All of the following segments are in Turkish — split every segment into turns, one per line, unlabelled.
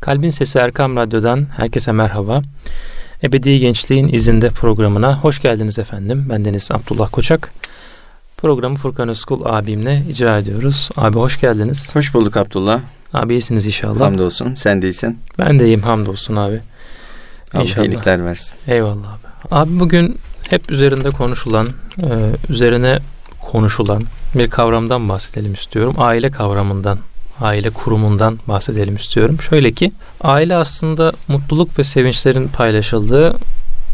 Kalbin Sesi Erkam Radyo'dan herkese merhaba. Ebedi Gençliğin İzinde programına hoş geldiniz efendim. Ben Deniz Abdullah Koçak. Programı Furkan Özkul abimle icra ediyoruz. Abi hoş geldiniz.
Hoş bulduk Abdullah.
Abi iyisiniz inşallah.
Hamdolsun. Sen de iyisin.
Ben de iyiyim hamdolsun abi.
Allah İnşallah. iyilikler versin.
Eyvallah abi. Abi bugün hep üzerinde konuşulan, e, üzerine konuşulan bir kavramdan bahsedelim istiyorum. Aile kavramından aile kurumundan bahsedelim istiyorum. Şöyle ki aile aslında mutluluk ve sevinçlerin paylaşıldığı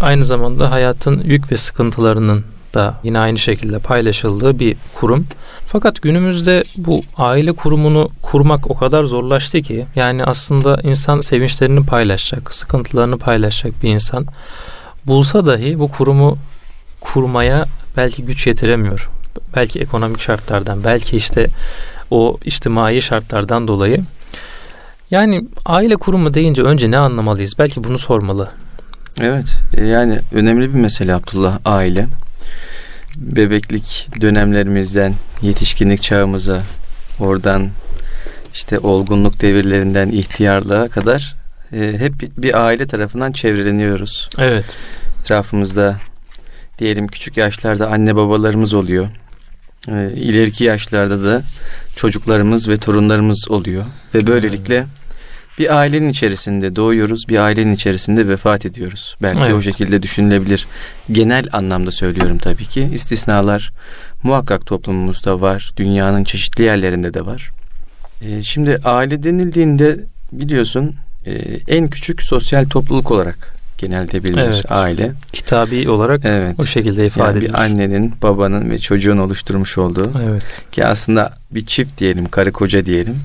aynı zamanda hayatın yük ve sıkıntılarının da yine aynı şekilde paylaşıldığı bir kurum. Fakat günümüzde bu aile kurumunu kurmak o kadar zorlaştı ki yani aslında insan sevinçlerini paylaşacak, sıkıntılarını paylaşacak bir insan bulsa dahi bu kurumu kurmaya belki güç yetiremiyor. Belki ekonomik şartlardan, belki işte o içtimai şartlardan dolayı. Yani aile kurumu deyince önce ne anlamalıyız? Belki bunu sormalı.
Evet e, yani önemli bir mesele Abdullah aile. Bebeklik dönemlerimizden yetişkinlik çağımıza oradan işte olgunluk devirlerinden ihtiyarlığa kadar e, hep bir aile tarafından çevreleniyoruz.
Evet.
Etrafımızda diyelim küçük yaşlarda anne babalarımız oluyor. E, ileriki yaşlarda da çocuklarımız ve torunlarımız oluyor. Ve böylelikle bir ailenin içerisinde doğuyoruz, bir ailenin içerisinde vefat ediyoruz. Belki evet. o şekilde düşünülebilir. Genel anlamda söylüyorum tabii ki. İstisnalar muhakkak toplumumuzda var. Dünyanın çeşitli yerlerinde de var. Ee, şimdi aile denildiğinde biliyorsun e, en küçük sosyal topluluk olarak genelde bilinir evet. aile.
Kitabi olarak evet. o şekilde ifade yani edilir.
Bir annenin, babanın ve çocuğun oluşturmuş olduğu. Evet. Ki aslında bir çift diyelim, karı koca diyelim.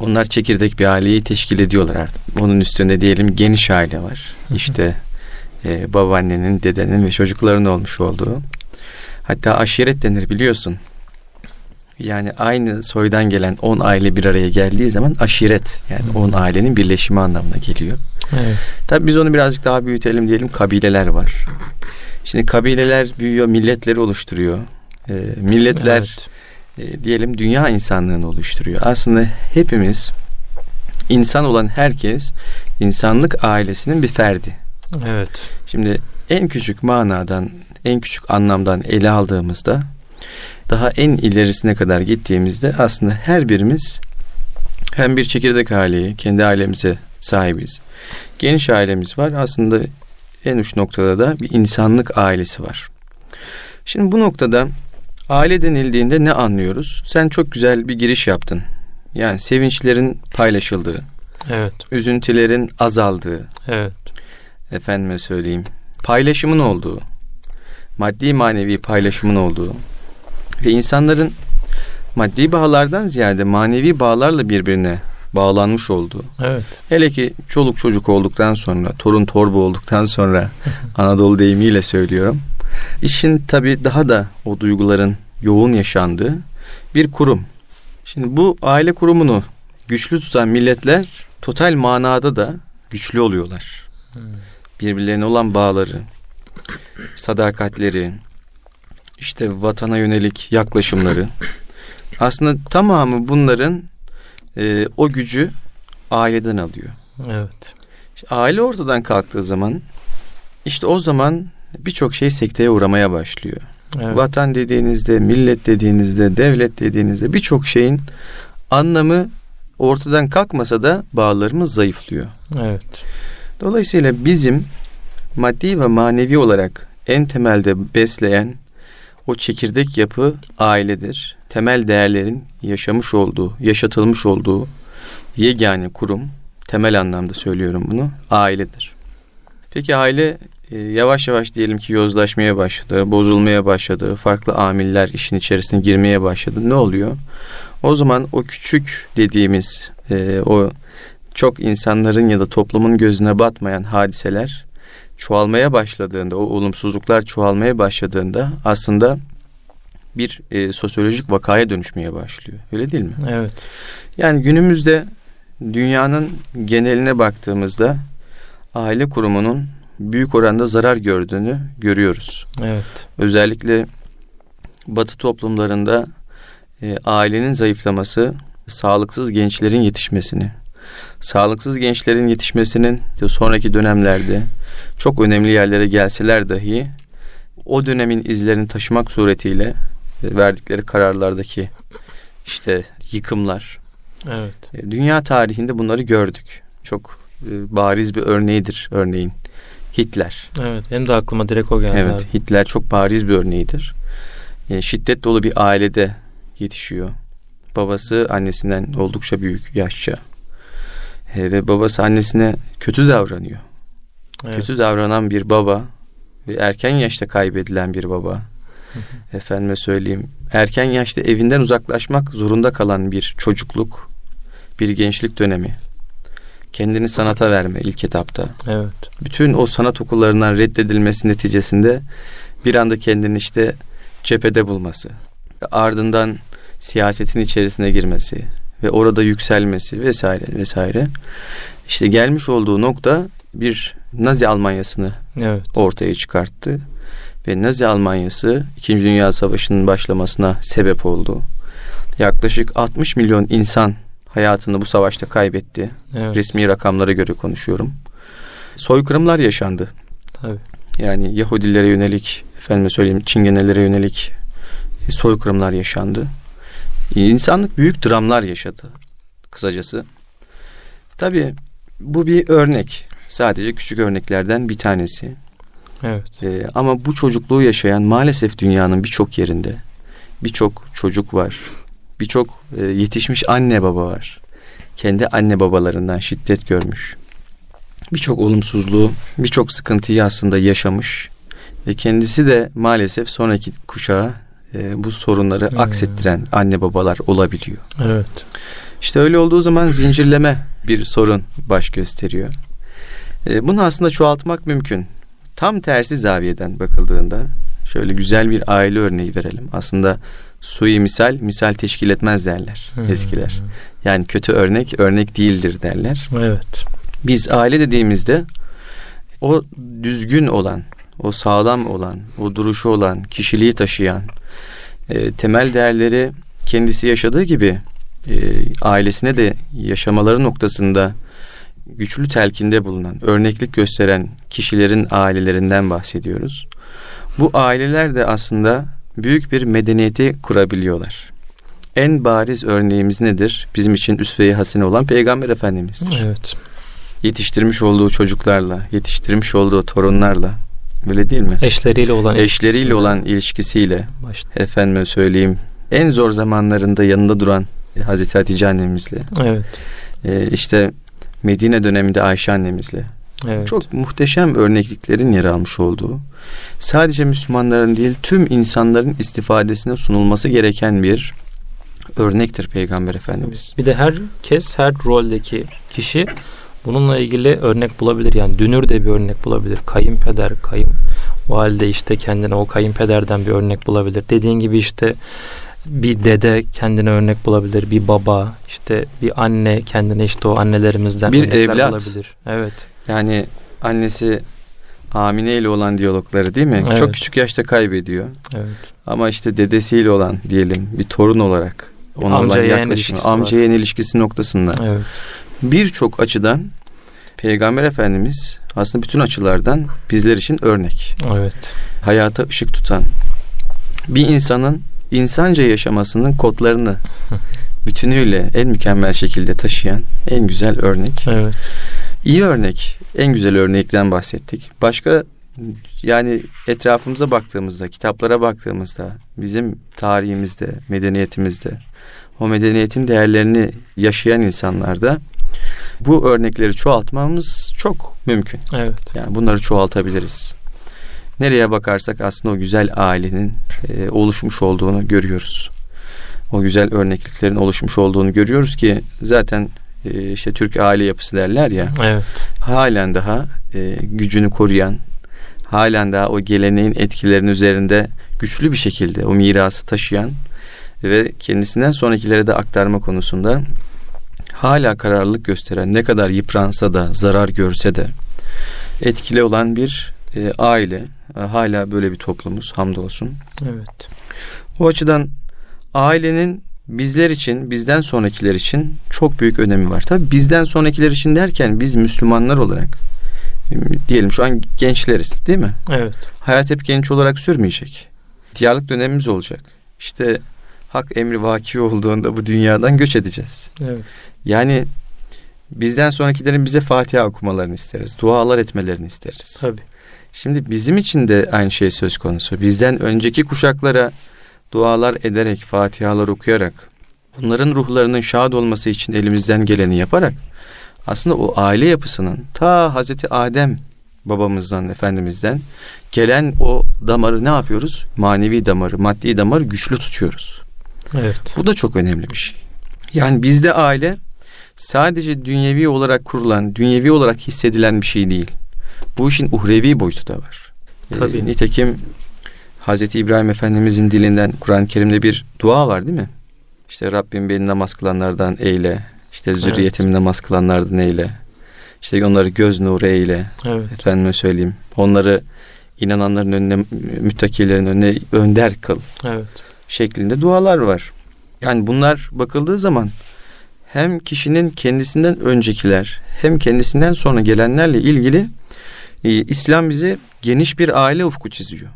Onlar çekirdek bir aileyi teşkil ediyorlar artık. Onun üstünde diyelim geniş aile var. İşte e, babaannenin, dedenin ve çocukların olmuş olduğu. Hatta aşiret denir biliyorsun. Yani aynı soydan gelen 10 aile bir araya geldiği zaman aşiret yani 10 ailenin birleşimi anlamına geliyor. Evet. Tabii biz onu birazcık daha büyütelim diyelim kabileler var. Şimdi kabileler büyüyor, milletleri oluşturuyor. E, milletler evet. e, diyelim dünya insanlığını oluşturuyor. Aslında hepimiz insan olan herkes insanlık ailesinin bir ferdi.
Evet.
Şimdi en küçük manadan, en küçük anlamdan ele aldığımızda daha en ilerisine kadar gittiğimizde aslında her birimiz hem bir çekirdek aileyi, kendi ailemize sahibiz. Geniş ailemiz var. Aslında en uç noktada da bir insanlık ailesi var. Şimdi bu noktada aile denildiğinde ne anlıyoruz? Sen çok güzel bir giriş yaptın. Yani sevinçlerin paylaşıldığı.
Evet.
Üzüntülerin azaldığı.
Evet.
Efendime söyleyeyim. Paylaşımın olduğu. Maddi manevi paylaşımın olduğu. Ve insanların maddi bağlardan ziyade manevi bağlarla birbirine bağlanmış olduğu.
Evet.
Hele ki çoluk çocuk olduktan sonra, torun torba olduktan sonra Anadolu deyimiyle söylüyorum. İşin tabii daha da o duyguların yoğun yaşandığı bir kurum. Şimdi bu aile kurumunu güçlü tutan milletler total manada da güçlü oluyorlar. Hmm. Birbirlerine olan bağları, sadakatleri, işte vatana yönelik yaklaşımları. Aslında tamamı bunların e, o gücü aileden alıyor.
Evet.
İşte aile ortadan kalktığı zaman işte o zaman birçok şey sekteye uğramaya başlıyor. Evet. Vatan dediğinizde, millet dediğinizde, devlet dediğinizde birçok şeyin anlamı ortadan kalkmasa da bağlarımız zayıflıyor.
Evet.
Dolayısıyla bizim maddi ve manevi olarak en temelde besleyen o çekirdek yapı ailedir. Temel değerlerin yaşamış olduğu, yaşatılmış olduğu yegane kurum, temel anlamda söylüyorum bunu, ailedir. Peki aile e, yavaş yavaş diyelim ki yozlaşmaya başladı, bozulmaya başladı, farklı amiller işin içerisine girmeye başladı. Ne oluyor? O zaman o küçük dediğimiz e, o çok insanların ya da toplumun gözüne batmayan hadiseler çoğalmaya başladığında, o olumsuzluklar çoğalmaya başladığında aslında bir e, sosyolojik vakaya dönüşmeye başlıyor. Öyle değil mi?
Evet.
Yani günümüzde dünyanın geneline baktığımızda aile kurumunun büyük oranda zarar gördüğünü görüyoruz.
Evet.
Özellikle Batı toplumlarında e, ailenin zayıflaması, sağlıksız gençlerin yetişmesini, Sağlıksız gençlerin yetişmesinin sonraki dönemlerde çok önemli yerlere gelseler dahi o dönemin izlerini taşımak suretiyle e, verdikleri kararlardaki işte yıkımlar.
Evet.
E, dünya tarihinde bunları gördük. Çok e, bariz bir örneğidir örneğin Hitler.
Evet, benim de aklıma direkt o geldi.
Evet,
abi.
Hitler çok bariz bir örneğidir. şiddet dolu bir ailede yetişiyor. Babası annesinden oldukça büyük yaşça. ve babası annesine kötü davranıyor. Evet. Kötü davranan bir baba ve erken yaşta kaybedilen bir baba. Efendime söyleyeyim. Erken yaşta evinden uzaklaşmak zorunda kalan bir çocukluk, bir gençlik dönemi. Kendini sanata verme ilk etapta.
Evet.
Bütün o sanat okullarından reddedilmesi neticesinde bir anda kendini işte cephede bulması. Ardından siyasetin içerisine girmesi ve orada yükselmesi vesaire vesaire. İşte gelmiş olduğu nokta bir Nazi Almanyası'nı evet. ortaya çıkarttı. Ve Nazi Almanyası 2. Dünya Savaşı'nın başlamasına sebep oldu. Yaklaşık 60 milyon insan hayatını bu savaşta kaybetti. Evet. Resmi rakamlara göre konuşuyorum. Soykırımlar yaşandı.
Tabii.
Yani Yahudilere yönelik, efendime söyleyeyim Çingenelere yönelik soykırımlar yaşandı. İnsanlık büyük dramlar yaşadı kısacası. Tabii bu bir örnek. Sadece küçük örneklerden bir tanesi.
Evet.
Ee, ama bu çocukluğu yaşayan maalesef dünyanın birçok yerinde birçok çocuk var. Birçok e, yetişmiş anne baba var. Kendi anne babalarından şiddet görmüş. Birçok olumsuzluğu, birçok sıkıntıyı aslında yaşamış ve kendisi de maalesef sonraki kuşağa e, bu sorunları hmm. aksettiren anne babalar olabiliyor.
Evet.
İşte öyle olduğu zaman zincirleme bir sorun baş gösteriyor. E, bunu aslında çoğaltmak mümkün. Tam tersi zaviyeden bakıldığında şöyle güzel bir aile örneği verelim. Aslında suyu misal, misal teşkil etmez derler hmm. eskiler. Yani kötü örnek, örnek değildir derler.
Evet.
Biz aile dediğimizde o düzgün olan, o sağlam olan, o duruşu olan, kişiliği taşıyan, e, temel değerleri kendisi yaşadığı gibi e, ailesine de yaşamaları noktasında güçlü telkinde bulunan, örneklik gösteren kişilerin ailelerinden bahsediyoruz. Bu aileler de aslında büyük bir medeniyeti kurabiliyorlar. En bariz örneğimiz nedir? Bizim için üsve-i hasene olan Peygamber Efendimiz'dir.
Evet.
Yetiştirmiş olduğu çocuklarla, yetiştirmiş olduğu torunlarla, öyle değil mi?
Eşleriyle olan
eşleriyle ilişkisiyle. olan ilişkisiyle.
Başta.
Efendime söyleyeyim, en zor zamanlarında yanında duran Hazreti Hatice annemizle.
Evet.
Ee, işte Medine döneminde Ayşe annemizle.
Evet.
Çok muhteşem örnekliklerin yer almış olduğu, sadece Müslümanların değil tüm insanların istifadesine sunulması gereken bir örnektir Peygamber Efendimiz.
Bir de herkes, her roldeki kişi bununla ilgili örnek bulabilir. Yani dünür de bir örnek bulabilir. Kayınpeder, kayın valide işte kendine o kayınpederden bir örnek bulabilir. Dediğin gibi işte bir dede kendine örnek bulabilir, bir baba, işte bir anne kendine işte o annelerimizden
bir evlat
bulabilir. Evet.
Yani annesi Amine ile olan diyalogları değil mi? Evet. Çok küçük yaşta kaybediyor.
Evet.
Ama işte dedesiyle olan diyelim bir torun olarak
ona olan yaklaşımı,
amca yeğen ilişkisi noktasında.
Evet.
Birçok açıdan Peygamber Efendimiz aslında bütün açılardan bizler için örnek.
Evet.
Hayata ışık tutan bir insanın insanca yaşamasının kodlarını bütünüyle en mükemmel şekilde taşıyan en güzel örnek.
Evet.
İyi örnek, en güzel örnekten bahsettik. Başka yani etrafımıza baktığımızda, kitaplara baktığımızda, bizim tarihimizde, medeniyetimizde, o medeniyetin değerlerini yaşayan insanlarda bu örnekleri çoğaltmamız çok mümkün.
Evet.
Yani bunları çoğaltabiliriz nereye bakarsak aslında o güzel ailenin e, oluşmuş olduğunu görüyoruz. O güzel örnekliklerin oluşmuş olduğunu görüyoruz ki zaten e, işte Türk aile yapısı derler ya.
Evet.
Halen daha e, gücünü koruyan, halen daha o geleneğin etkilerinin üzerinde güçlü bir şekilde o mirası taşıyan ve kendisinden sonrakilere de aktarma konusunda hala kararlılık gösteren ne kadar yıpransa da zarar görse de etkili olan bir e, aile e, hala böyle bir toplumuz hamdolsun.
Evet.
O açıdan ailenin bizler için, bizden sonrakiler için çok büyük önemi var. Tabii bizden sonrakiler için derken biz Müslümanlar olarak diyelim şu an gençleriz değil mi?
Evet.
Hayat hep genç olarak sürmeyecek. Diyarlık dönemimiz olacak. İşte hak emri vaki olduğunda bu dünyadan göç edeceğiz.
Evet.
Yani bizden sonrakilerin bize Fatiha okumalarını isteriz. Dualar etmelerini isteriz.
Tabii.
Şimdi bizim için de aynı şey söz konusu. Bizden önceki kuşaklara dualar ederek, fatihalar okuyarak, onların ruhlarının şad olması için elimizden geleni yaparak aslında o aile yapısının ta Hazreti Adem babamızdan, efendimizden gelen o damarı ne yapıyoruz? Manevi damarı, maddi damarı güçlü tutuyoruz.
Evet.
Bu da çok önemli bir şey. Yani bizde aile sadece dünyevi olarak kurulan, dünyevi olarak hissedilen bir şey değil. Bu işin uhrevi boyutu da var.
Tabii.
Ee, nitekim Hazreti İbrahim Efendimizin dilinden Kur'an-ı Kerim'de bir dua var değil mi? İşte Rabbim beni namaz kılanlardan eyle. İşte zürriyetimi evet. namaz kılanlardan eyle. İşte onları göz nuru eyle.
Evet.
Efendime söyleyeyim. Onları inananların önüne, müttakilerin önüne önder kıl.
Evet.
Şeklinde dualar var. Yani bunlar bakıldığı zaman hem kişinin kendisinden öncekiler hem kendisinden sonra gelenlerle ilgili e, İslam bize geniş bir aile ufku çiziyor.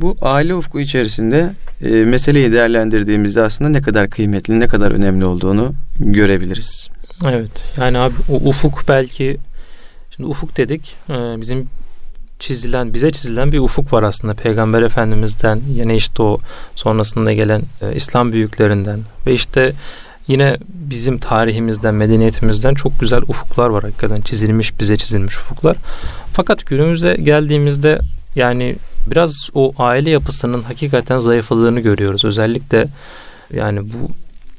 Bu aile ufku içerisinde e, meseleyi değerlendirdiğimizde aslında ne kadar kıymetli, ne kadar önemli olduğunu görebiliriz.
Evet. Yani abi o ufuk belki şimdi ufuk dedik. E, bizim çizilen, bize çizilen bir ufuk var aslında Peygamber Efendimiz'den, yine işte o sonrasında gelen e, İslam büyüklerinden ve işte yine bizim tarihimizden, medeniyetimizden çok güzel ufuklar var hakikaten çizilmiş, bize çizilmiş ufuklar. Fakat günümüze geldiğimizde yani biraz o aile yapısının hakikaten zayıfladığını görüyoruz. Özellikle yani bu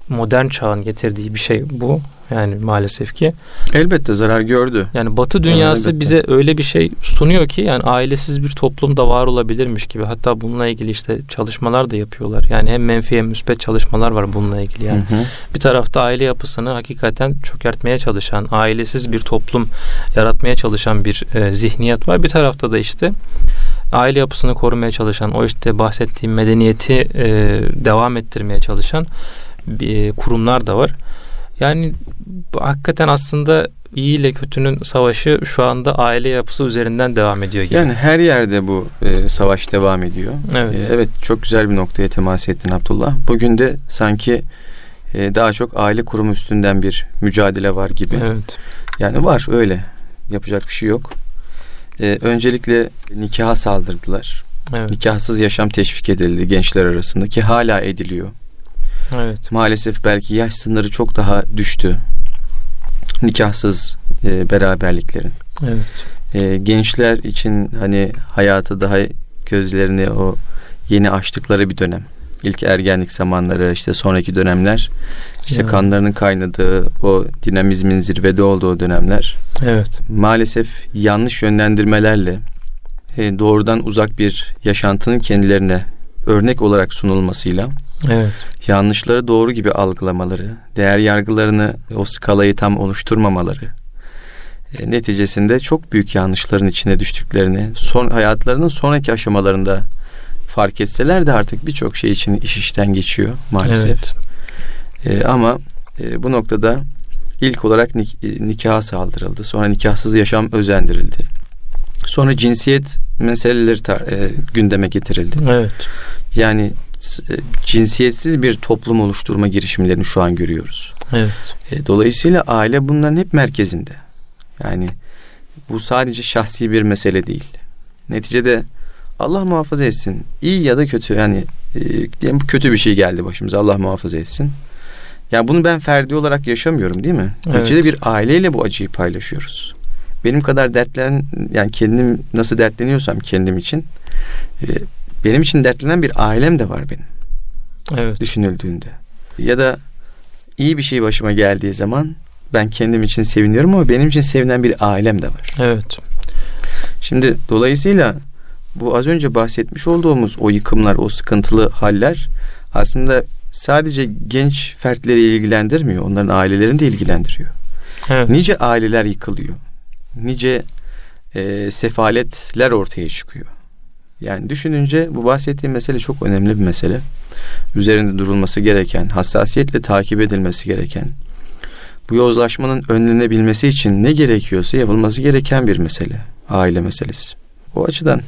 modern çağın getirdiği bir şey bu. Yani maalesef ki.
Elbette zarar gördü.
Yani Batı dünyası yani bize öyle bir şey sunuyor ki yani ailesiz bir toplum da var olabilirmiş gibi. Hatta bununla ilgili işte çalışmalar da yapıyorlar. Yani hem menfi hem müspet çalışmalar var bununla ilgili. Yani hı hı. bir tarafta aile yapısını hakikaten çökertmeye çalışan, ailesiz bir toplum yaratmaya çalışan bir e, zihniyet var. Bir tarafta da işte aile yapısını korumaya çalışan, o işte bahsettiğim medeniyeti e, devam ettirmeye çalışan bir kurumlar da var. Yani hakikaten aslında iyi ile kötünün savaşı şu anda aile yapısı üzerinden devam ediyor gibi.
Yani her yerde bu e, savaş devam ediyor.
Evet.
E, evet çok güzel bir noktaya temas ettin Abdullah. Bugün de sanki e, daha çok aile kurumu üstünden bir mücadele var gibi.
Evet.
Yani var öyle. Yapacak bir şey yok. E, öncelikle nikaha saldırdılar.
Evet.
Nikahsız yaşam teşvik edildi gençler arasında ki hala ediliyor.
Evet.
Maalesef belki yaş sınırı çok daha düştü. Nikahsız e, beraberliklerin.
Evet.
E, gençler için hani hayatı daha gözlerini o yeni açtıkları bir dönem. İlk ergenlik zamanları işte sonraki dönemler işte yani. kanlarının kaynadığı o dinamizmin zirvede olduğu dönemler.
Evet.
Maalesef yanlış yönlendirmelerle e, doğrudan uzak bir yaşantının kendilerine örnek olarak sunulmasıyla
Evet.
Yanlışları doğru gibi algılamaları, değer yargılarını o skalayı tam oluşturmamaları e, neticesinde çok büyük yanlışların içine düştüklerini son hayatlarının sonraki aşamalarında fark etseler de artık birçok şey için iş işten geçiyor maalesef. Evet. E, ama e, bu noktada ilk olarak nik- e, nikaha saldırıldı. Sonra nikahsız yaşam özendirildi. Sonra cinsiyet meseleleri tar- e, gündeme getirildi.
Evet.
Yani cinsiyetsiz bir toplum oluşturma girişimlerini şu an görüyoruz.
Evet.
E, dolayısıyla aile bunların hep merkezinde. Yani bu sadece şahsi bir mesele değil. Neticede Allah muhafaza etsin. İyi ya da kötü yani e, kötü bir şey geldi başımıza. Allah muhafaza etsin. Yani bunu ben ferdi olarak yaşamıyorum değil mi? Evet. Neticede bir aileyle bu acıyı paylaşıyoruz. Benim kadar dertlen yani kendim nasıl dertleniyorsam kendim için benim için dertlenen bir ailem de var benim.
Evet.
Düşünüldüğünde. Ya da iyi bir şey başıma geldiği zaman ben kendim için seviniyorum ama benim için sevinen bir ailem de var.
Evet.
Şimdi dolayısıyla bu az önce bahsetmiş olduğumuz o yıkımlar, o sıkıntılı haller aslında sadece genç fertleri ilgilendirmiyor. Onların ailelerini de ilgilendiriyor.
Evet.
Nice aileler yıkılıyor. Nice e, sefaletler ortaya çıkıyor. Yani düşününce bu bahsettiğim mesele çok önemli bir mesele. Üzerinde durulması gereken, hassasiyetle takip edilmesi gereken, bu yozlaşmanın önlenebilmesi için ne gerekiyorsa yapılması gereken bir mesele. Aile meselesi. O açıdan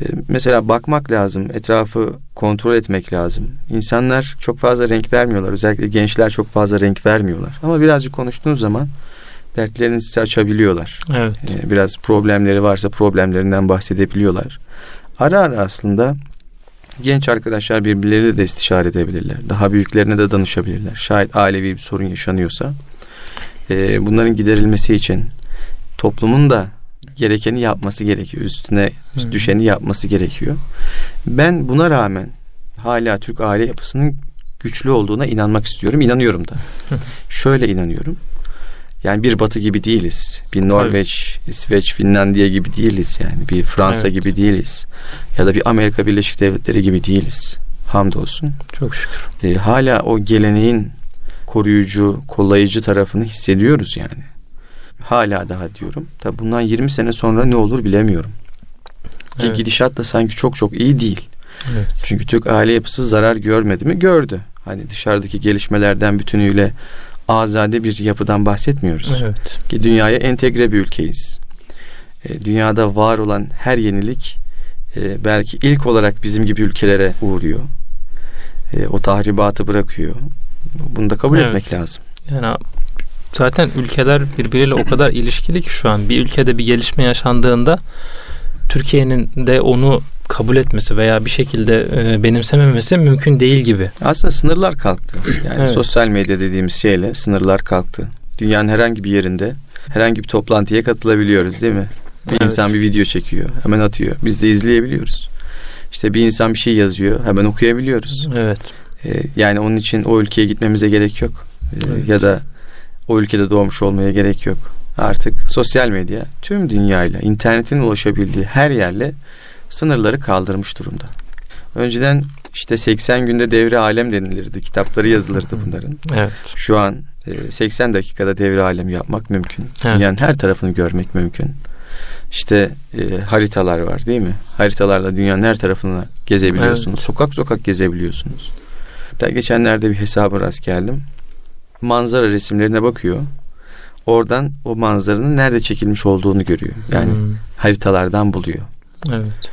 e, mesela bakmak lazım, etrafı kontrol etmek lazım. İnsanlar çok fazla renk vermiyorlar. Özellikle gençler çok fazla renk vermiyorlar. Ama birazcık konuştuğunuz zaman dertlerini size açabiliyorlar.
Evet.
E, biraz problemleri varsa problemlerinden bahsedebiliyorlar. Ara ara aslında genç arkadaşlar birbirleriyle de istişare edebilirler. Daha büyüklerine de danışabilirler. Şayet ailevi bir sorun yaşanıyorsa e, bunların giderilmesi için toplumun da gerekeni yapması gerekiyor. Üstüne hmm. düşeni yapması gerekiyor. Ben buna rağmen hala Türk aile yapısının güçlü olduğuna inanmak istiyorum. İnanıyorum da. Şöyle inanıyorum. Yani bir batı gibi değiliz. Bir Norveç, Tabii. İsveç, Finlandiya gibi değiliz yani. Bir Fransa evet. gibi değiliz. Ya da bir Amerika Birleşik Devletleri gibi değiliz. Hamdolsun.
Çok şükür.
Ee, hala o geleneğin koruyucu, kollayıcı tarafını hissediyoruz yani. Hala daha diyorum. Tabi bundan 20 sene sonra ne olur bilemiyorum. Ki evet. gidişat da sanki çok çok iyi değil. Evet. Çünkü Türk aile yapısı zarar görmedi mi? Gördü. Hani dışarıdaki gelişmelerden bütünüyle azade bir yapıdan bahsetmiyoruz.
Evet.
Ki dünyaya entegre bir ülkeyiz. E, dünyada var olan her yenilik e, belki ilk olarak bizim gibi ülkelere uğruyor. E, o tahribatı bırakıyor. Bunu da kabul evet. etmek lazım.
Yani zaten ülkeler birbiriyle o kadar ilişkili ki şu an bir ülkede bir gelişme yaşandığında Türkiye'nin de onu kabul etmesi veya bir şekilde e, benimsememesi mümkün değil gibi.
Aslında sınırlar kalktı. Yani evet. sosyal medya dediğimiz şeyle sınırlar kalktı. Dünyanın herhangi bir yerinde herhangi bir toplantıya katılabiliyoruz değil mi? Bir evet. insan bir video çekiyor, hemen atıyor. Biz de izleyebiliyoruz. İşte bir insan bir şey yazıyor, hemen okuyabiliyoruz.
Evet.
Ee, yani onun için o ülkeye gitmemize gerek yok. Ee, evet. Ya da o ülkede doğmuş olmaya gerek yok. Artık sosyal medya tüm dünyayla, internetin ulaşabildiği her yerle sınırları kaldırmış durumda. Önceden işte 80 günde devre alem denilirdi. Kitapları yazılırdı bunların.
Evet.
Şu an 80 e, dakikada devre alem yapmak mümkün. Evet. Dünyanın her tarafını görmek mümkün. İşte e, haritalar var değil mi? Haritalarla dünyanın her tarafını gezebiliyorsunuz. Evet. Sokak sokak gezebiliyorsunuz. Hatta geçenlerde bir hesaba rast geldim. Manzara resimlerine bakıyor. Oradan o manzaranın nerede çekilmiş olduğunu görüyor. Yani hmm. haritalardan buluyor.
Evet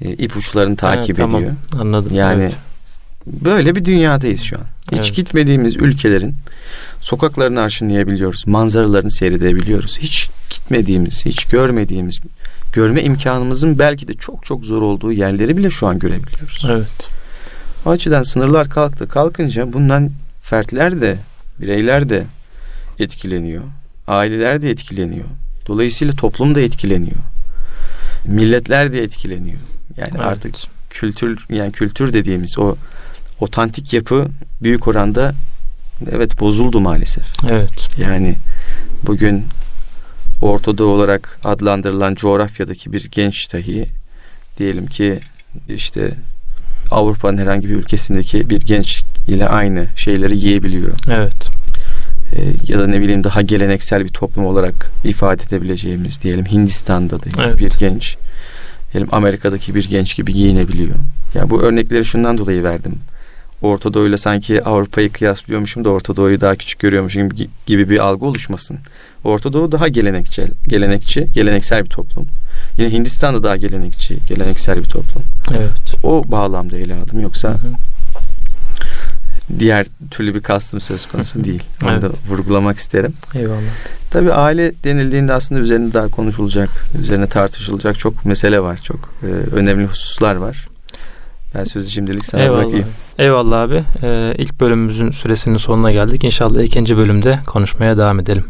e, ipuçlarını takip
evet,
ediyor.
Tamam, anladım.
Yani evet. böyle bir dünyadayız şu an. Hiç evet. gitmediğimiz ülkelerin sokaklarını arşınlayabiliyoruz. Manzaralarını seyredebiliyoruz. Hiç gitmediğimiz, hiç görmediğimiz, görme imkanımızın belki de çok çok zor olduğu yerleri bile şu an görebiliyoruz.
Evet.
O açıdan sınırlar kalktı. Kalkınca bundan fertler de, bireyler de etkileniyor. Aileler de etkileniyor. Dolayısıyla toplum da etkileniyor. Milletler de etkileniyor. Yani evet. artık kültür yani kültür dediğimiz o otantik yapı büyük oranda evet bozuldu maalesef.
Evet.
Yani bugün Orta olarak adlandırılan coğrafyadaki bir genç dahi diyelim ki işte Avrupa'nın herhangi bir ülkesindeki bir genç ile aynı şeyleri yiyebiliyor.
Evet.
Ee, ya da ne bileyim daha geleneksel bir toplum olarak ifade edebileceğimiz diyelim Hindistan'da da evet. bir genç diyelim Amerika'daki bir genç gibi giyinebiliyor. Yani bu örnekleri şundan dolayı verdim. Orta Doğu'yla sanki Avrupa'yı kıyaslıyormuşum da Orta Doğu'yu daha küçük görüyormuşum gibi bir algı oluşmasın. Orta Doğu daha gelenekçi, gelenekçi, geleneksel bir toplum. Yine Hindistan'da daha gelenekçi, geleneksel bir toplum.
Evet.
O bağlamda ele aldım. Yoksa hı hı. Diğer türlü bir kastım söz konusu değil. Onu evet. da vurgulamak isterim.
Eyvallah.
Tabii aile denildiğinde aslında üzerine daha konuşulacak, üzerine tartışılacak çok mesele var. Çok e, önemli hususlar var. Ben sözü şimdilik sana
Eyvallah.
bırakayım.
Eyvallah abi. Ee, ilk bölümümüzün süresinin sonuna geldik. İnşallah ikinci bölümde konuşmaya devam edelim.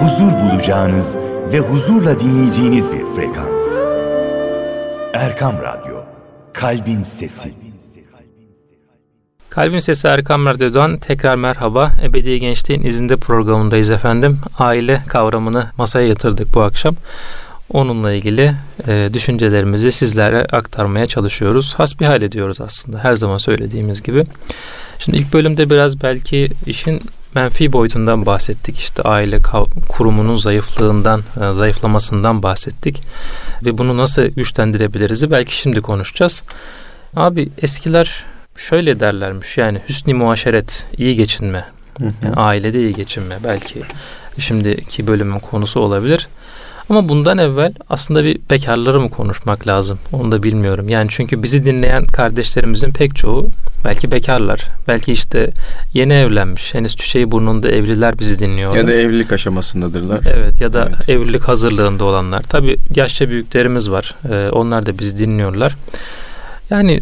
Huzur bulacağınız ve huzurla dinleyeceğiniz bir frekans. Erkam Radyo, Kalbin Sesi.
Kalbin Sesi Erkam Radyo'dan tekrar merhaba. Ebedi Gençliğin izinde programındayız efendim. Aile kavramını masaya yatırdık bu akşam. Onunla ilgili e, düşüncelerimizi sizlere aktarmaya çalışıyoruz. Hasbihal ediyoruz aslında her zaman söylediğimiz gibi. Şimdi ilk bölümde biraz belki işin menfi boyutundan bahsettik. İşte aile kurumunun zayıflığından, e, zayıflamasından bahsettik. Ve bunu nasıl güçlendirebiliriz belki şimdi konuşacağız. Abi eskiler şöyle derlermiş yani hüsnü muaşeret, iyi geçinme. Yani ailede iyi geçinme belki şimdiki bölümün konusu olabilir. Ama bundan evvel aslında bir bekarları mı konuşmak lazım? Onu da bilmiyorum. Yani çünkü bizi dinleyen kardeşlerimizin pek çoğu belki bekarlar. Belki işte yeni evlenmiş. Henüz tüşeyi burnunda evliler bizi dinliyorlar.
Ya da evlilik aşamasındadırlar.
Evet ya da evet. evlilik hazırlığında olanlar. Tabii yaşça büyüklerimiz var. Ee, onlar da bizi dinliyorlar. Yani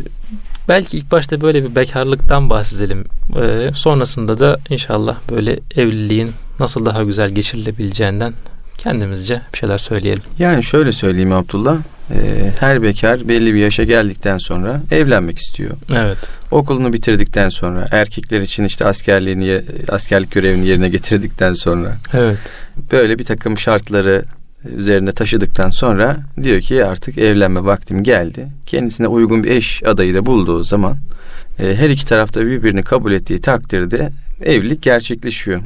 belki ilk başta böyle bir bekarlıktan bahsedelim. Ee, sonrasında da inşallah böyle evliliğin nasıl daha güzel geçirilebileceğinden kendimizce bir şeyler söyleyelim.
Yani şöyle söyleyeyim Abdullah. E, her bekar belli bir yaşa geldikten sonra evlenmek istiyor.
Evet.
Okulunu bitirdikten sonra erkekler için işte askerliğini askerlik görevini yerine getirdikten sonra.
Evet.
Böyle bir takım şartları üzerinde taşıdıktan sonra diyor ki artık evlenme vaktim geldi. Kendisine uygun bir eş adayı da bulduğu zaman e, her iki tarafta birbirini kabul ettiği takdirde evlilik gerçekleşiyor.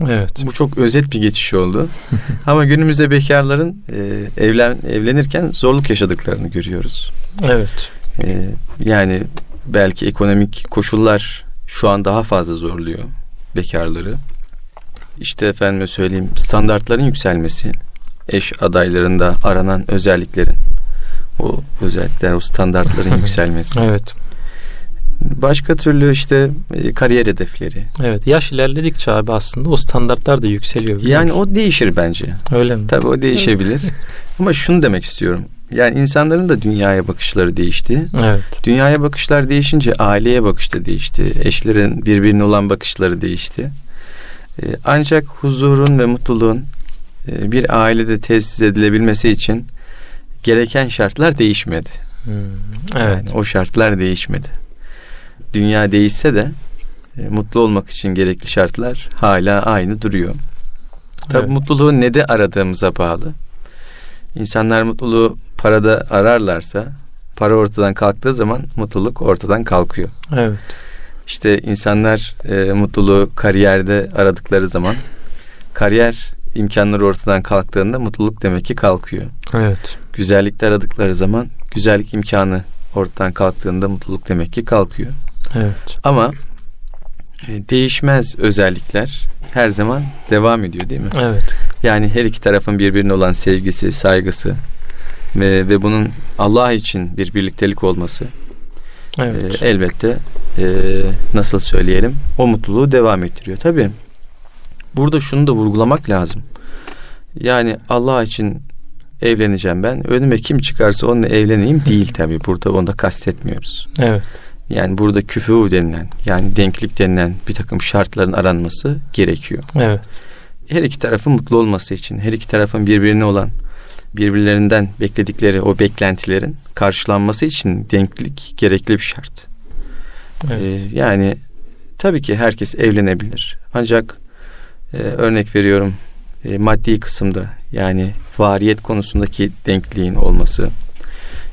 Evet.
Bu çok özet bir geçiş oldu. Ama günümüzde bekarların e, evlen evlenirken zorluk yaşadıklarını görüyoruz.
Evet.
E, yani belki ekonomik koşullar şu an daha fazla zorluyor bekarları. İşte efendime söyleyeyim standartların yükselmesi, eş adaylarında aranan özelliklerin, o özellikler, o standartların yükselmesi.
Evet.
Başka türlü işte e, kariyer hedefleri.
Evet yaş ilerledikçe abi aslında o standartlar da yükseliyor.
Yani musun? o değişir bence.
Öyle mi?
Tabii o değişebilir. Ama şunu demek istiyorum. Yani insanların da dünyaya bakışları değişti.
Evet.
Dünyaya bakışlar değişince aileye bakış da değişti. Eşlerin birbirine olan bakışları değişti. E, ancak huzurun ve mutluluğun bir ailede tesis edilebilmesi için gereken şartlar değişmedi.
Hmm, evet.
Yani o şartlar değişmedi dünya değişse de e, mutlu olmak için gerekli şartlar hala aynı duruyor. Tabii evet. mutluluğu ne de aradığımıza bağlı. İnsanlar mutluluğu parada ararlarsa para ortadan kalktığı zaman mutluluk ortadan kalkıyor.
Evet.
İşte insanlar e, mutluluğu kariyerde aradıkları zaman kariyer imkanları ortadan kalktığında mutluluk demek ki kalkıyor.
Evet.
Güzellikte aradıkları zaman güzellik imkanı ortadan kalktığında mutluluk demek ki kalkıyor.
Evet.
Ama e, değişmez özellikler her zaman devam ediyor değil mi?
Evet.
Yani her iki tarafın birbirine olan sevgisi, saygısı ve, ve bunun Allah için bir birliktelik olması evet. e, elbette e, nasıl söyleyelim o mutluluğu devam ettiriyor. Tabii burada şunu da vurgulamak lazım. Yani Allah için evleneceğim ben. Önüme kim çıkarsa onunla evleneyim değil tabii. Burada onu da kastetmiyoruz.
Evet.
Yani burada küfü denilen yani denklik denilen bir takım şartların aranması gerekiyor.
Evet.
Her iki tarafın mutlu olması için, her iki tarafın birbirine olan birbirlerinden bekledikleri o beklentilerin karşılanması için denklik gerekli bir şart. Evet. Ee, yani tabii ki herkes evlenebilir. Ancak e, örnek veriyorum e, maddi kısımda yani variyet konusundaki denkliğin olması,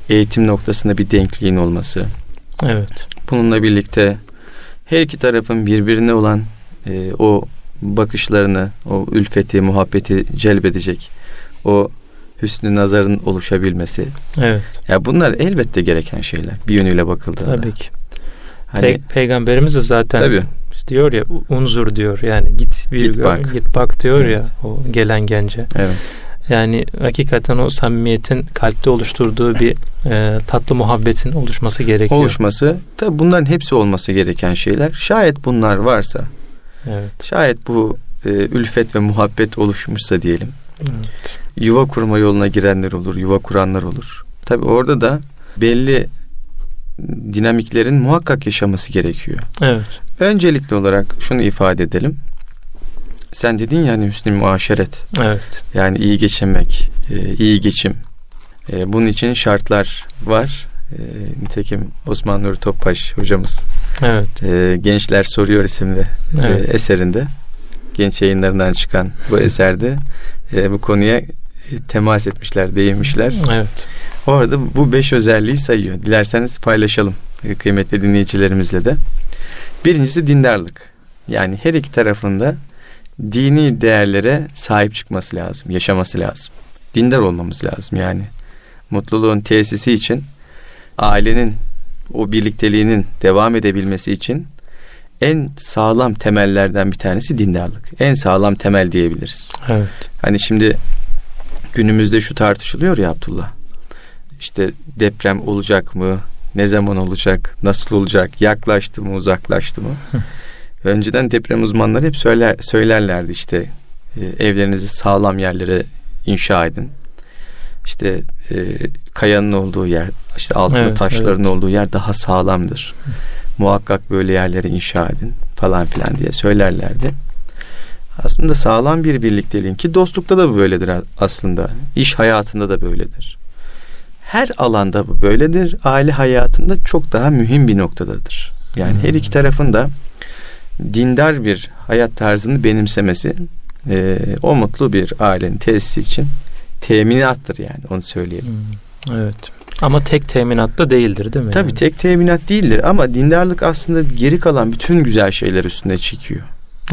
eğitim noktasında bir denkliğin olması,
Evet.
Bununla birlikte her iki tarafın birbirine olan e, o bakışlarını, o ülfeti, muhabbeti celbedecek o hüsnü nazarın oluşabilmesi.
Evet.
Ya bunlar elbette gereken şeyler bir yönüyle bakıldığında.
Tabii ki. Hani, Pe- Peygamberimiz de zaten tabii. Diyor ya unzur diyor yani git bir git bak, git bak diyor evet. ya o gelen gence.
Evet.
Yani hakikaten o samimiyetin kalpte oluşturduğu bir e, tatlı muhabbetin oluşması gerekiyor.
Oluşması. Tabi bunların hepsi olması gereken şeyler. Şayet bunlar varsa,
evet.
şayet bu e, ülfet ve muhabbet oluşmuşsa diyelim.
Evet.
Yuva kurma yoluna girenler olur, yuva kuranlar olur. Tabi orada da belli dinamiklerin muhakkak yaşaması gerekiyor.
Evet.
Öncelikli olarak şunu ifade edelim sen dedin ya hani hüsnü muaşeret.
Evet.
Yani iyi geçinmek, e, iyi geçim. E, bunun için şartlar var. E, nitekim Osman Nuri Topbaş hocamız
evet.
Gençler Soruyor isimli evet. eserinde genç yayınlarından çıkan bu eserde bu konuya temas etmişler, değinmişler.
Evet.
Orada bu beş özelliği sayıyor. Dilerseniz paylaşalım kıymetli dinleyicilerimizle de. Birincisi dindarlık. Yani her iki tarafında dini değerlere sahip çıkması lazım, yaşaması lazım. Dindar olmamız lazım yani. Mutluluğun tesisi için ailenin o birlikteliğinin devam edebilmesi için en sağlam temellerden bir tanesi dindarlık. En sağlam temel diyebiliriz.
Evet.
Hani şimdi günümüzde şu tartışılıyor ya Abdullah. İşte deprem olacak mı? Ne zaman olacak? Nasıl olacak? Yaklaştı mı? Uzaklaştı mı? Önceden deprem uzmanları hep söyler söylerlerdi işte e, evlerinizi sağlam yerlere inşa edin. İşte e, kayanın olduğu yer, işte altında evet, taşların evet. olduğu yer daha sağlamdır. Muhakkak böyle yerlere inşa edin falan filan diye söylerlerdi. Aslında sağlam bir birlikteliğin ki dostlukta da böyledir aslında. İş hayatında da böyledir. Her alanda bu böyledir. Aile hayatında çok daha mühim bir noktadadır. Yani hmm. her iki tarafın da dindar bir hayat tarzını benimsemesi e, o mutlu bir ailenin tesisi için teminattır yani onu söyleyelim.
Hmm, evet. Ama tek teminat da değildir değil mi?
Tabii yani? tek teminat değildir ama dindarlık aslında geri kalan bütün güzel şeyler üstüne çekiyor.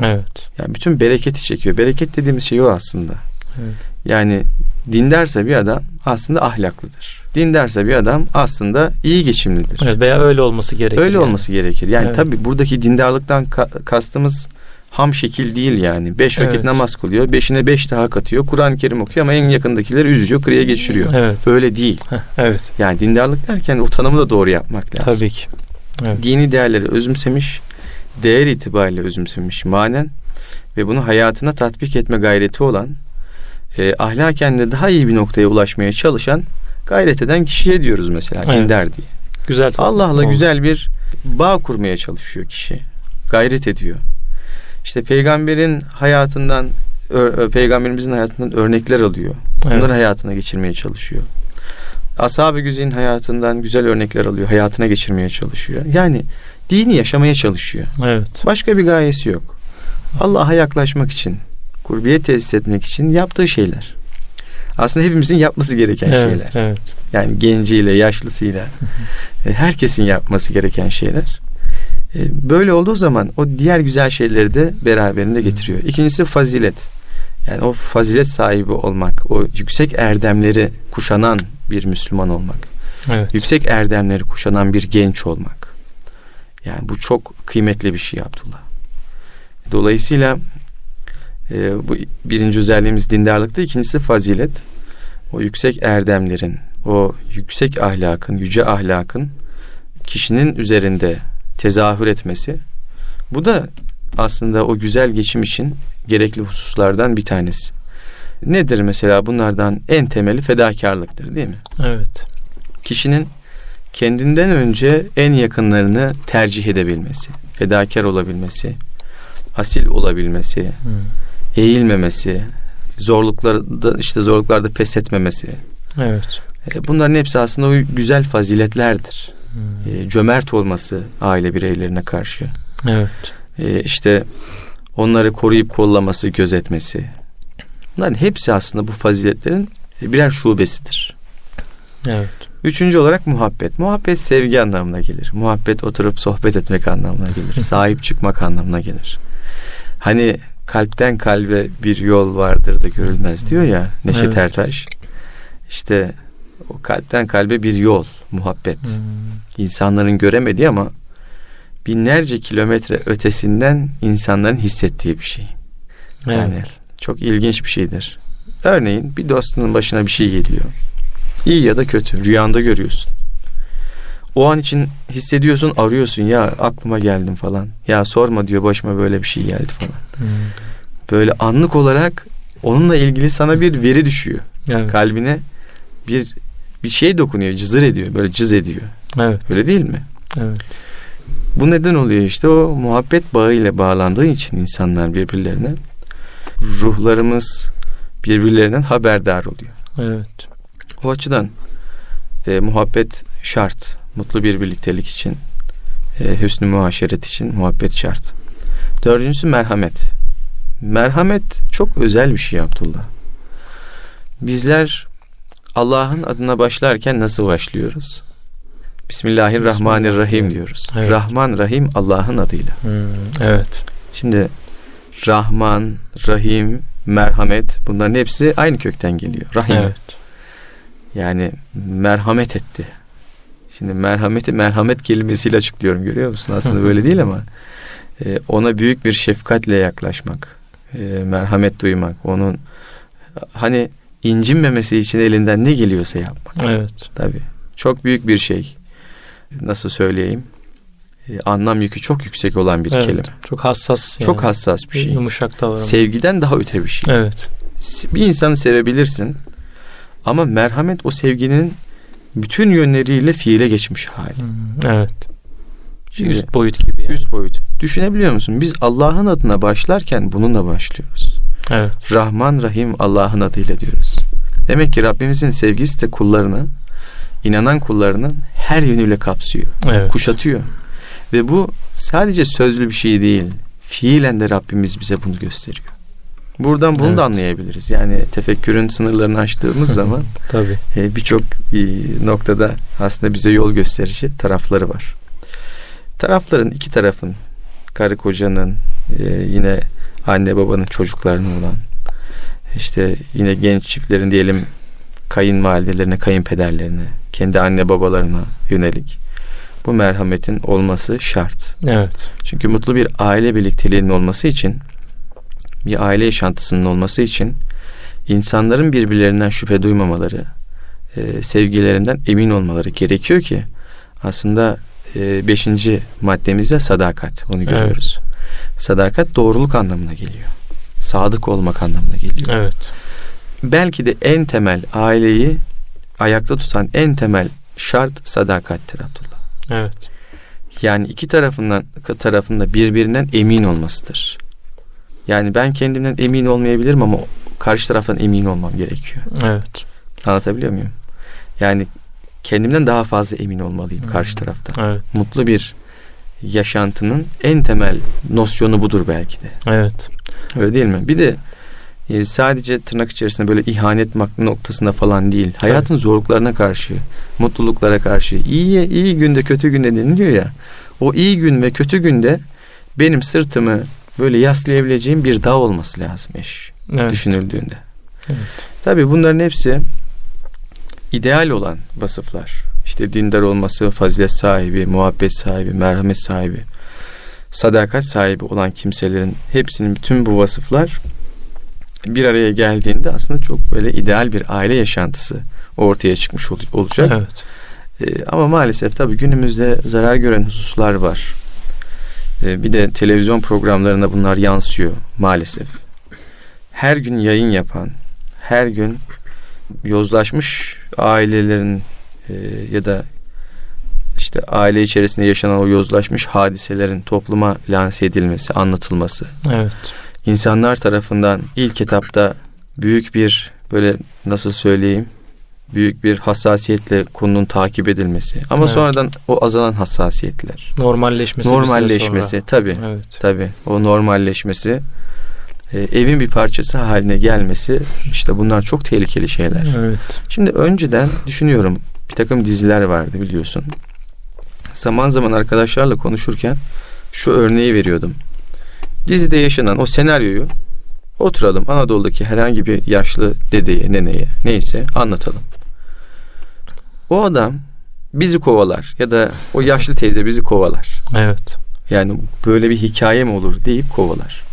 Evet.
Yani bütün bereketi çekiyor. Bereket dediğimiz şey o aslında. Evet. Yani dindarsa bir adam aslında ahlaklıdır. Dindarsa bir adam aslında iyi geçimlidir.
Evet veya öyle olması gerekir.
Öyle yani. olması gerekir. Yani evet. tabii buradaki dindarlıktan ka- kastımız ham şekil değil yani. Beş vakit evet. namaz kılıyor. Beşine beş daha katıyor. Kur'an-ı Kerim okuyor ama en yakındakileri üzüyor. Kırıya geçiriyor.
Evet.
Öyle değil.
evet.
Yani dindarlık derken o tanımı da doğru yapmak lazım.
Tabii ki.
Evet. Dini değerleri özümsemiş, değer itibariyle özümsemiş manen ve bunu hayatına tatbik etme gayreti olan e, ahlaken de daha iyi bir noktaya ulaşmaya çalışan gayret eden kişiye diyoruz mesela evet. dindar diye.
Güzel.
Allah'la güzel bir bağ kurmaya çalışıyor kişi. Gayret ediyor. İşte peygamberin hayatından peygamberimizin hayatından örnekler alıyor. Evet. Onları hayatına geçirmeye çalışıyor. Ashab-ı Güzin hayatından güzel örnekler alıyor. Hayatına geçirmeye çalışıyor. Yani dini yaşamaya çalışıyor.
Evet.
Başka bir gayesi yok. Allah'a yaklaşmak için, kurbiyet tesis etmek için yaptığı şeyler. Aslında hepimizin yapması gereken
evet,
şeyler.
Evet.
Yani genciyle, yaşlısıyla e, herkesin yapması gereken şeyler. E, böyle olduğu zaman o diğer güzel şeyleri de beraberinde getiriyor. İkincisi fazilet. Yani o fazilet sahibi olmak, o yüksek erdemleri kuşanan bir Müslüman olmak.
Evet.
Yüksek erdemleri kuşanan bir genç olmak. Yani bu çok kıymetli bir şey Abdullah. Dolayısıyla e, bu birinci özelliğimiz dindarlıkta, ikincisi fazilet. O yüksek erdemlerin, o yüksek ahlakın, yüce ahlakın kişinin üzerinde tezahür etmesi. Bu da aslında o güzel geçim için gerekli hususlardan bir tanesi. Nedir mesela bunlardan en temeli fedakarlıktır değil mi?
Evet.
Kişinin kendinden önce en yakınlarını tercih edebilmesi, fedakar olabilmesi, asil olabilmesi, hmm. Eğilmemesi, zorluklarda işte zorluklarda pes etmemesi.
Evet.
E, bunların hepsi aslında o güzel faziletlerdir. Hmm. Cömert olması aile bireylerine karşı.
Evet.
E, işte onları koruyup kollaması, gözetmesi. Bunların hepsi aslında bu faziletlerin birer şubesidir.
Evet.
Üçüncü olarak muhabbet. Muhabbet sevgi anlamına gelir. Muhabbet oturup sohbet etmek anlamına gelir. Sahip çıkmak anlamına gelir. Hani kalpten kalbe bir yol vardır da görülmez diyor ya Neşet evet. Ertaş. İşte o kalpten kalbe bir yol, muhabbet. Hmm. İnsanların göremediği ama binlerce kilometre ötesinden insanların hissettiği bir şey. Evet. Yani çok ilginç bir şeydir. Örneğin bir dostunun başına bir şey geliyor. İyi ya da kötü. Rüyanda görüyorsun. O an için hissediyorsun, arıyorsun ya aklıma geldim falan. Ya sorma diyor başıma böyle bir şey geldi falan. Hmm. Böyle anlık olarak onunla ilgili sana bir veri düşüyor. Evet. Kalbine bir bir şey dokunuyor, cızır ediyor, böyle cız ediyor.
Evet.
Öyle değil mi?
Evet.
Bu neden oluyor işte o muhabbet bağı ile bağlandığı için insanlar birbirlerine ruhlarımız birbirlerinden haberdar oluyor.
Evet.
O açıdan e, muhabbet şart. Mutlu bir birliktelik için, e, hüsnü muaşeret için muhabbet şart. Dördüncüsü merhamet. Merhamet çok özel bir şey Abdullah. Bizler Allah'ın adına başlarken nasıl başlıyoruz? Bismillahirrahmanirrahim diyoruz. Evet. Rahman Rahim Allah'ın adıyla.
Hmm, evet.
Şimdi Rahman, Rahim, merhamet bunların hepsi aynı kökten geliyor. Rahim. Evet. Yani merhamet etti. Şimdi merhameti merhamet kelimesiyle açıklıyorum görüyor musun? Aslında böyle değil ama e, ona büyük bir şefkatle yaklaşmak, e, merhamet duymak, onun hani incinmemesi için elinden ne geliyorsa yapmak.
Evet.
Tabii. Çok büyük bir şey. Nasıl söyleyeyim? E, anlam yükü çok yüksek olan bir evet, kelime.
Çok hassas.
Yani. Çok hassas bir şey.
Yumuşak davranma.
Sevgiden daha öte bir şey.
Evet.
Bir insanı sevebilirsin ama merhamet o sevginin bütün yönleriyle fiile geçmiş hali.
Evet. Şimdi, üst boyut gibi yani.
Üst boyut. Düşünebiliyor musun? Biz Allah'ın adına başlarken bununla başlıyoruz.
Evet.
Rahman Rahim Allah'ın adıyla diyoruz. Demek ki Rabbimizin sevgisi de kullarını, inanan kullarının her yönüyle kapsıyor.
Evet.
Kuşatıyor. Ve bu sadece sözlü bir şey değil. Fiilen de Rabbimiz bize bunu gösteriyor. Buradan bunu evet. da anlayabiliriz. Yani tefekkürün sınırlarını aştığımız zaman
tabii
e, birçok e, noktada aslında bize yol gösterici tarafları var. Tarafların iki tarafın karı kocanın e, yine anne babanın çocuklarına olan işte yine genç çiftlerin diyelim kayınvalidelerine, kayınpederlerine, kendi anne babalarına yönelik bu merhametin olması şart.
Evet.
Çünkü mutlu bir aile birlikteliğinin olması için bir aile yaşantısının olması için insanların birbirlerinden şüphe duymamaları, e, sevgilerinden emin olmaları gerekiyor ki aslında e, beşinci maddemizde sadakat onu görüyoruz. Evet. Sadakat doğruluk anlamına geliyor. Sadık olmak anlamına geliyor.
Evet.
Belki de en temel aileyi ayakta tutan en temel şart sadakattir Abdullah.
Evet.
Yani iki tarafından tarafında birbirinden emin olmasıdır. Yani ben kendimden emin olmayabilirim ama karşı taraftan emin olmam gerekiyor.
Evet.
Anlatabiliyor muyum? Yani kendimden daha fazla emin olmalıyım hmm. karşı taraftan.
Evet.
Mutlu bir yaşantının en temel nosyonu budur belki de.
Evet.
Öyle değil mi? Bir de e, sadece tırnak içerisinde böyle ihanet noktasında falan değil. Hayatın evet. zorluklarına karşı, mutluluklara karşı, iyi iyi günde kötü günde deniliyor ya. O iyi gün ve kötü günde benim sırtımı böyle yaslayabileceğim bir dağ olması lazım eş evet. düşünüldüğünde.
Evet.
Tabii bunların hepsi ideal olan vasıflar. İşte dindar olması, fazilet sahibi, muhabbet sahibi, merhamet sahibi, sadakat sahibi olan kimselerin hepsinin bütün bu vasıflar bir araya geldiğinde aslında çok böyle ideal bir aile yaşantısı ortaya çıkmış olacak.
Evet.
Ee, ama maalesef tabii günümüzde zarar gören hususlar var. Ee, bir de televizyon programlarına bunlar yansıyor maalesef. Her gün yayın yapan, her gün yozlaşmış ailelerin e, ya da işte aile içerisinde yaşanan o yozlaşmış hadiselerin topluma lanse edilmesi, anlatılması.
Evet.
İnsanlar tarafından ilk etapta büyük bir böyle nasıl söyleyeyim büyük bir hassasiyetle konunun takip edilmesi. Ama evet. sonradan o azalan hassasiyetler.
Normalleşmesi.
Normalleşmesi tabi.
Evet.
Tabi. O normalleşmesi e, evin bir parçası haline gelmesi işte bunlar çok tehlikeli şeyler.
Evet.
Şimdi önceden düşünüyorum bir takım diziler vardı biliyorsun. Zaman zaman arkadaşlarla konuşurken şu örneği veriyordum. Dizide yaşanan o senaryoyu oturalım Anadolu'daki herhangi bir yaşlı dedeye, neneye neyse anlatalım. O adam bizi kovalar ya da o yaşlı teyze bizi kovalar.
Evet.
Yani böyle bir hikaye mi olur deyip kovalar.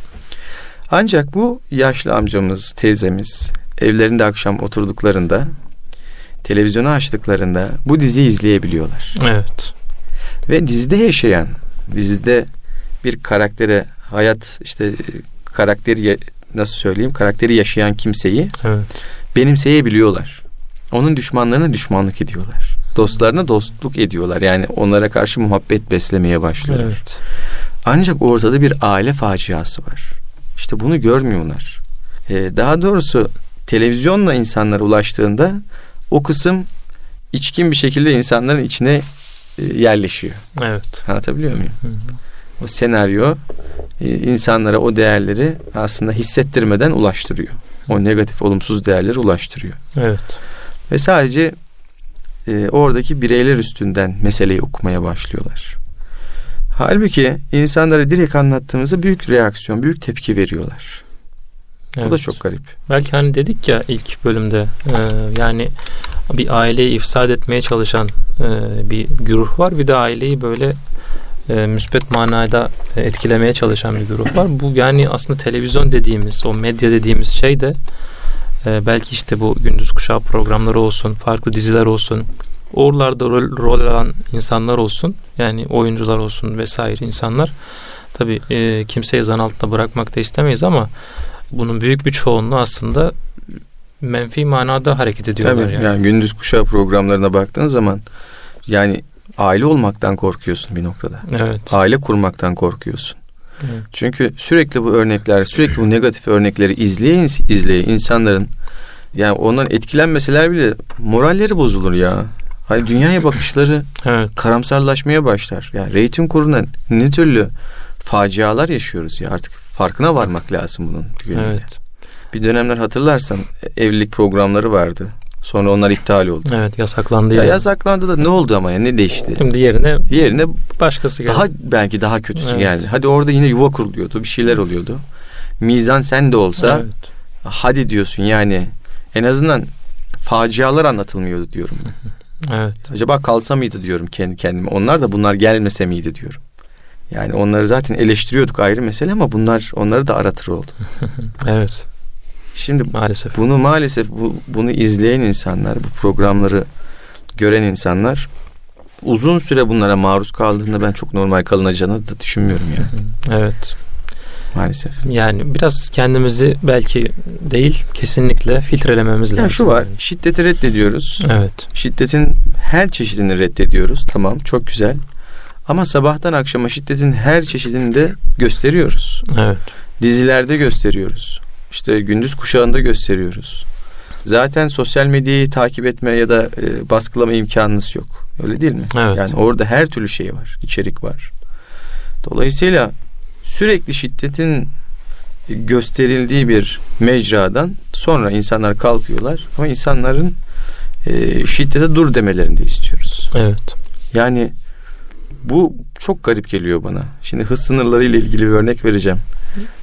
Ancak bu yaşlı amcamız, teyzemiz evlerinde akşam oturduklarında televizyonu açtıklarında bu diziyi izleyebiliyorlar.
Evet.
Ve dizide yaşayan, dizide bir karaktere hayat işte karakteri nasıl söyleyeyim karakteri yaşayan kimseyi
evet.
benimseyebiliyorlar. Onun düşmanlarına düşmanlık ediyorlar. Dostlarına dostluk ediyorlar. Yani onlara karşı muhabbet beslemeye başlıyorlar.
Evet.
Ancak ortada bir aile faciası var. İşte bunu görmüyorlar. Ee, daha doğrusu televizyonla insanlara ulaştığında o kısım içkin bir şekilde insanların içine e, yerleşiyor.
Evet.
Anlatabiliyor muyum?
Hı hı.
O senaryo e, insanlara o değerleri aslında hissettirmeden ulaştırıyor. O negatif, olumsuz değerleri ulaştırıyor.
Evet.
Ve sadece e, oradaki bireyler üstünden meseleyi okumaya başlıyorlar. Halbuki insanlara direkt anlattığımızda büyük reaksiyon, büyük tepki veriyorlar. Evet. Bu da çok garip.
Belki hani dedik ya ilk bölümde e, yani bir aileyi ifsad etmeye çalışan e, bir güruh var. Bir de aileyi böyle e, müspet manada etkilemeye çalışan bir güruh var. Bu yani aslında televizyon dediğimiz, o medya dediğimiz şey de e, belki işte bu gündüz kuşağı programları olsun, farklı diziler olsun, oralarda rol, rol alan insanlar olsun, yani oyuncular olsun vesaire insanlar. Tabii e, kimseyi zan altında bırakmak da istemeyiz ama bunun büyük bir çoğunluğu aslında menfi manada hareket ediyorlar.
Tabii,
yani.
yani gündüz kuşağı programlarına baktığın zaman yani aile olmaktan korkuyorsun bir noktada.
Evet.
Aile kurmaktan korkuyorsun. Evet. Çünkü sürekli bu örnekler, sürekli bu negatif örnekleri izleye izleye insanların yani ondan etkilenmeseler bile moralleri bozulur ya. Hani dünyaya bakışları evet. karamsarlaşmaya başlar. Yani reyting kuruna ne türlü facialar yaşıyoruz ya artık farkına varmak lazım bunun. Evet. Bir dönemler hatırlarsan evlilik programları vardı. Sonra onlar iptal oldu.
Evet yasaklandı.
Ya yani. yasaklandı da ne oldu ama ya ne değişti?
Şimdi yerine yerine başkası geldi.
Daha belki daha kötüsü evet. geldi. Hadi orada yine yuva kuruluyordu, bir şeyler oluyordu. Mizan sen de olsa evet. hadi diyorsun yani en azından facialar anlatılmıyordu diyorum.
evet.
Acaba kalsa mıydı diyorum kendi kendime. Onlar da bunlar gelmese miydi diyorum. Yani onları zaten eleştiriyorduk ayrı mesele ama bunlar onları da aratır oldu.
evet.
Şimdi maalesef bunu maalesef bu, bunu izleyen insanlar, bu programları gören insanlar uzun süre bunlara maruz kaldığında ben çok normal kalınacağını da düşünmüyorum yani.
evet.
Maalesef.
Yani biraz kendimizi belki değil kesinlikle filtrelememiz lazım.
Yani şu var. Şiddeti reddediyoruz.
Evet.
Şiddetin her çeşidini reddediyoruz. Tamam çok güzel. Ama sabahtan akşama şiddetin her çeşidini de gösteriyoruz.
Evet.
Dizilerde gösteriyoruz. İşte gündüz kuşağında gösteriyoruz. Zaten sosyal medyayı takip etme ya da e, baskılama imkanınız yok. Öyle değil mi?
Evet.
Yani orada her türlü şey var, içerik var. Dolayısıyla sürekli şiddetin gösterildiği bir mecradan sonra insanlar kalkıyorlar ama insanların e, şiddete dur demelerini de istiyoruz.
Evet.
Yani bu çok garip geliyor bana. Şimdi hız sınırları ile ilgili bir örnek vereceğim.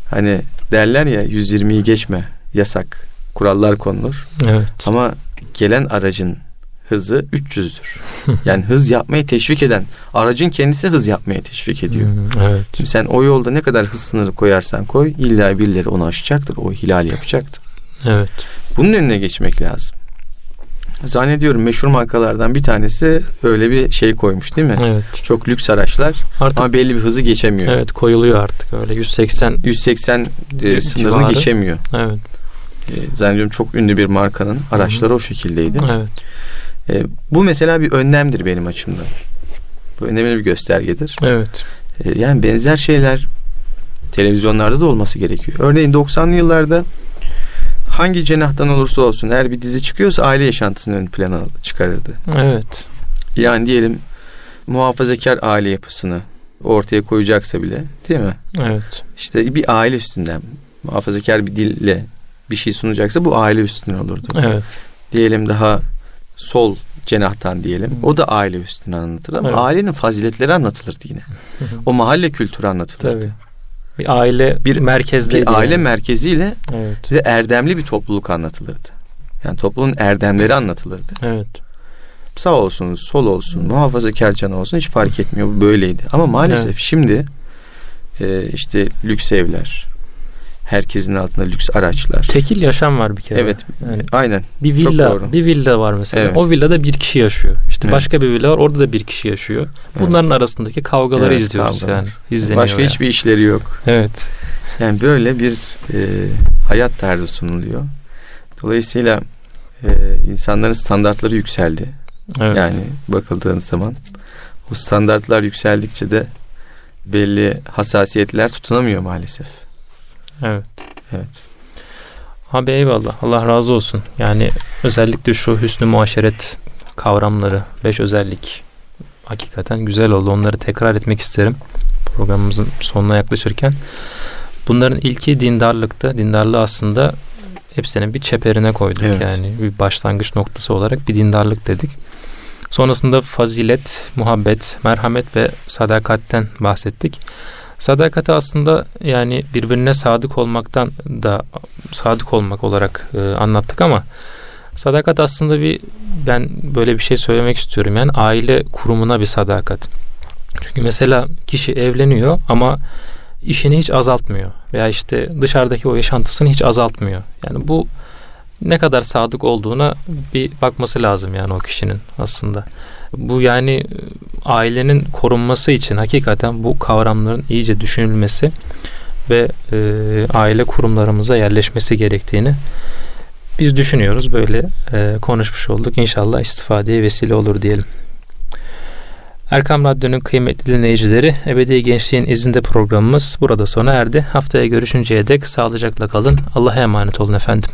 Hani derler ya 120'yi geçme yasak kurallar konulur.
Evet.
Ama gelen aracın hızı 300'dür. yani hız yapmayı teşvik eden aracın kendisi hız yapmaya teşvik ediyor.
evet.
Şimdi sen o yolda ne kadar hız sınırı koyarsan koy illa birileri onu aşacaktır. O hilal yapacaktır.
Evet.
Bunun önüne geçmek lazım. Zannediyorum meşhur markalardan bir tanesi öyle bir şey koymuş değil mi?
Evet.
Çok lüks araçlar artık, ama belli bir hızı geçemiyor.
Evet koyuluyor artık öyle 180
180 e, sınırını geçemiyor.
Evet.
E, zannediyorum çok ünlü bir markanın araçları Hı-hı. o şekildeydi.
Evet.
E, bu mesela bir önlemdir benim açımdan. Bu önemli bir göstergedir.
Evet.
E, yani benzer şeyler televizyonlarda da olması gerekiyor. Örneğin 90'lı yıllarda hangi cenahtan olursa olsun eğer bir dizi çıkıyorsa aile yaşantısını ön plana çıkarırdı.
Evet.
Yani diyelim muhafazakar aile yapısını ortaya koyacaksa bile değil mi?
Evet.
İşte bir aile üstünden muhafazakar bir dille bir şey sunacaksa bu aile üstünden olurdu.
Evet.
Diyelim daha sol cenahtan diyelim. Hı. O da aile üstünden anlatır ama evet. ailenin faziletleri anlatılırdı yine. o mahalle kültürü anlatılırdı.
Tabii. Bir aile bir merkezli
bir aile yani. merkeziyle evet. ve erdemli bir topluluk anlatılırdı. Yani toplumun erdemleri anlatılırdı.
Evet.
Sağ olsun, sol olsun, muhafazakar canı olsun hiç fark etmiyor. Bu böyleydi. Ama maalesef evet. şimdi e, işte lüks evler, herkesin altında lüks araçlar.
Tekil yaşam var bir kere.
Evet. Yani aynen.
Bir villa, bir villa var mesela. Evet. O villada bir kişi yaşıyor. İşte evet. başka bir villa var, orada da bir kişi yaşıyor. Bunların evet. arasındaki kavgaları evet, izliyoruz kavgalar. yani. İzleniyor
Başka yani. hiçbir işleri yok.
Evet.
Yani böyle bir e, hayat tarzı sunuluyor. Dolayısıyla e, insanların standartları yükseldi. Evet. Yani bakıldığın zaman o standartlar yükseldikçe de belli hassasiyetler tutunamıyor maalesef.
Evet.
Evet.
Abi eyvallah. Allah razı olsun. Yani özellikle şu hüsnü muaşeret kavramları, beş özellik hakikaten güzel oldu. Onları tekrar etmek isterim programımızın sonuna yaklaşırken. Bunların ilki dindarlıkta. Dindarlığı aslında hepsinin bir çeperine koyduk. Evet. Yani bir başlangıç noktası olarak bir dindarlık dedik. Sonrasında fazilet, muhabbet, merhamet ve sadakatten bahsettik. Sadakati aslında yani birbirine sadık olmaktan da sadık olmak olarak e, anlattık ama sadakat aslında bir ben böyle bir şey söylemek istiyorum. Yani aile kurumuna bir sadakat. Çünkü mesela kişi evleniyor ama işini hiç azaltmıyor veya işte dışarıdaki o yaşantısını hiç azaltmıyor. Yani bu ne kadar sadık olduğuna bir bakması lazım yani o kişinin aslında. Bu yani e, ailenin korunması için hakikaten bu kavramların iyice düşünülmesi ve e, aile kurumlarımıza yerleşmesi gerektiğini biz düşünüyoruz. Böyle e, konuşmuş olduk. İnşallah istifadeye vesile olur diyelim. Erkam Radyo'nun kıymetli dinleyicileri Ebedi Gençliğin izinde programımız burada sona erdi. Haftaya görüşünceye dek sağlıcakla kalın. Allah'a emanet olun efendim.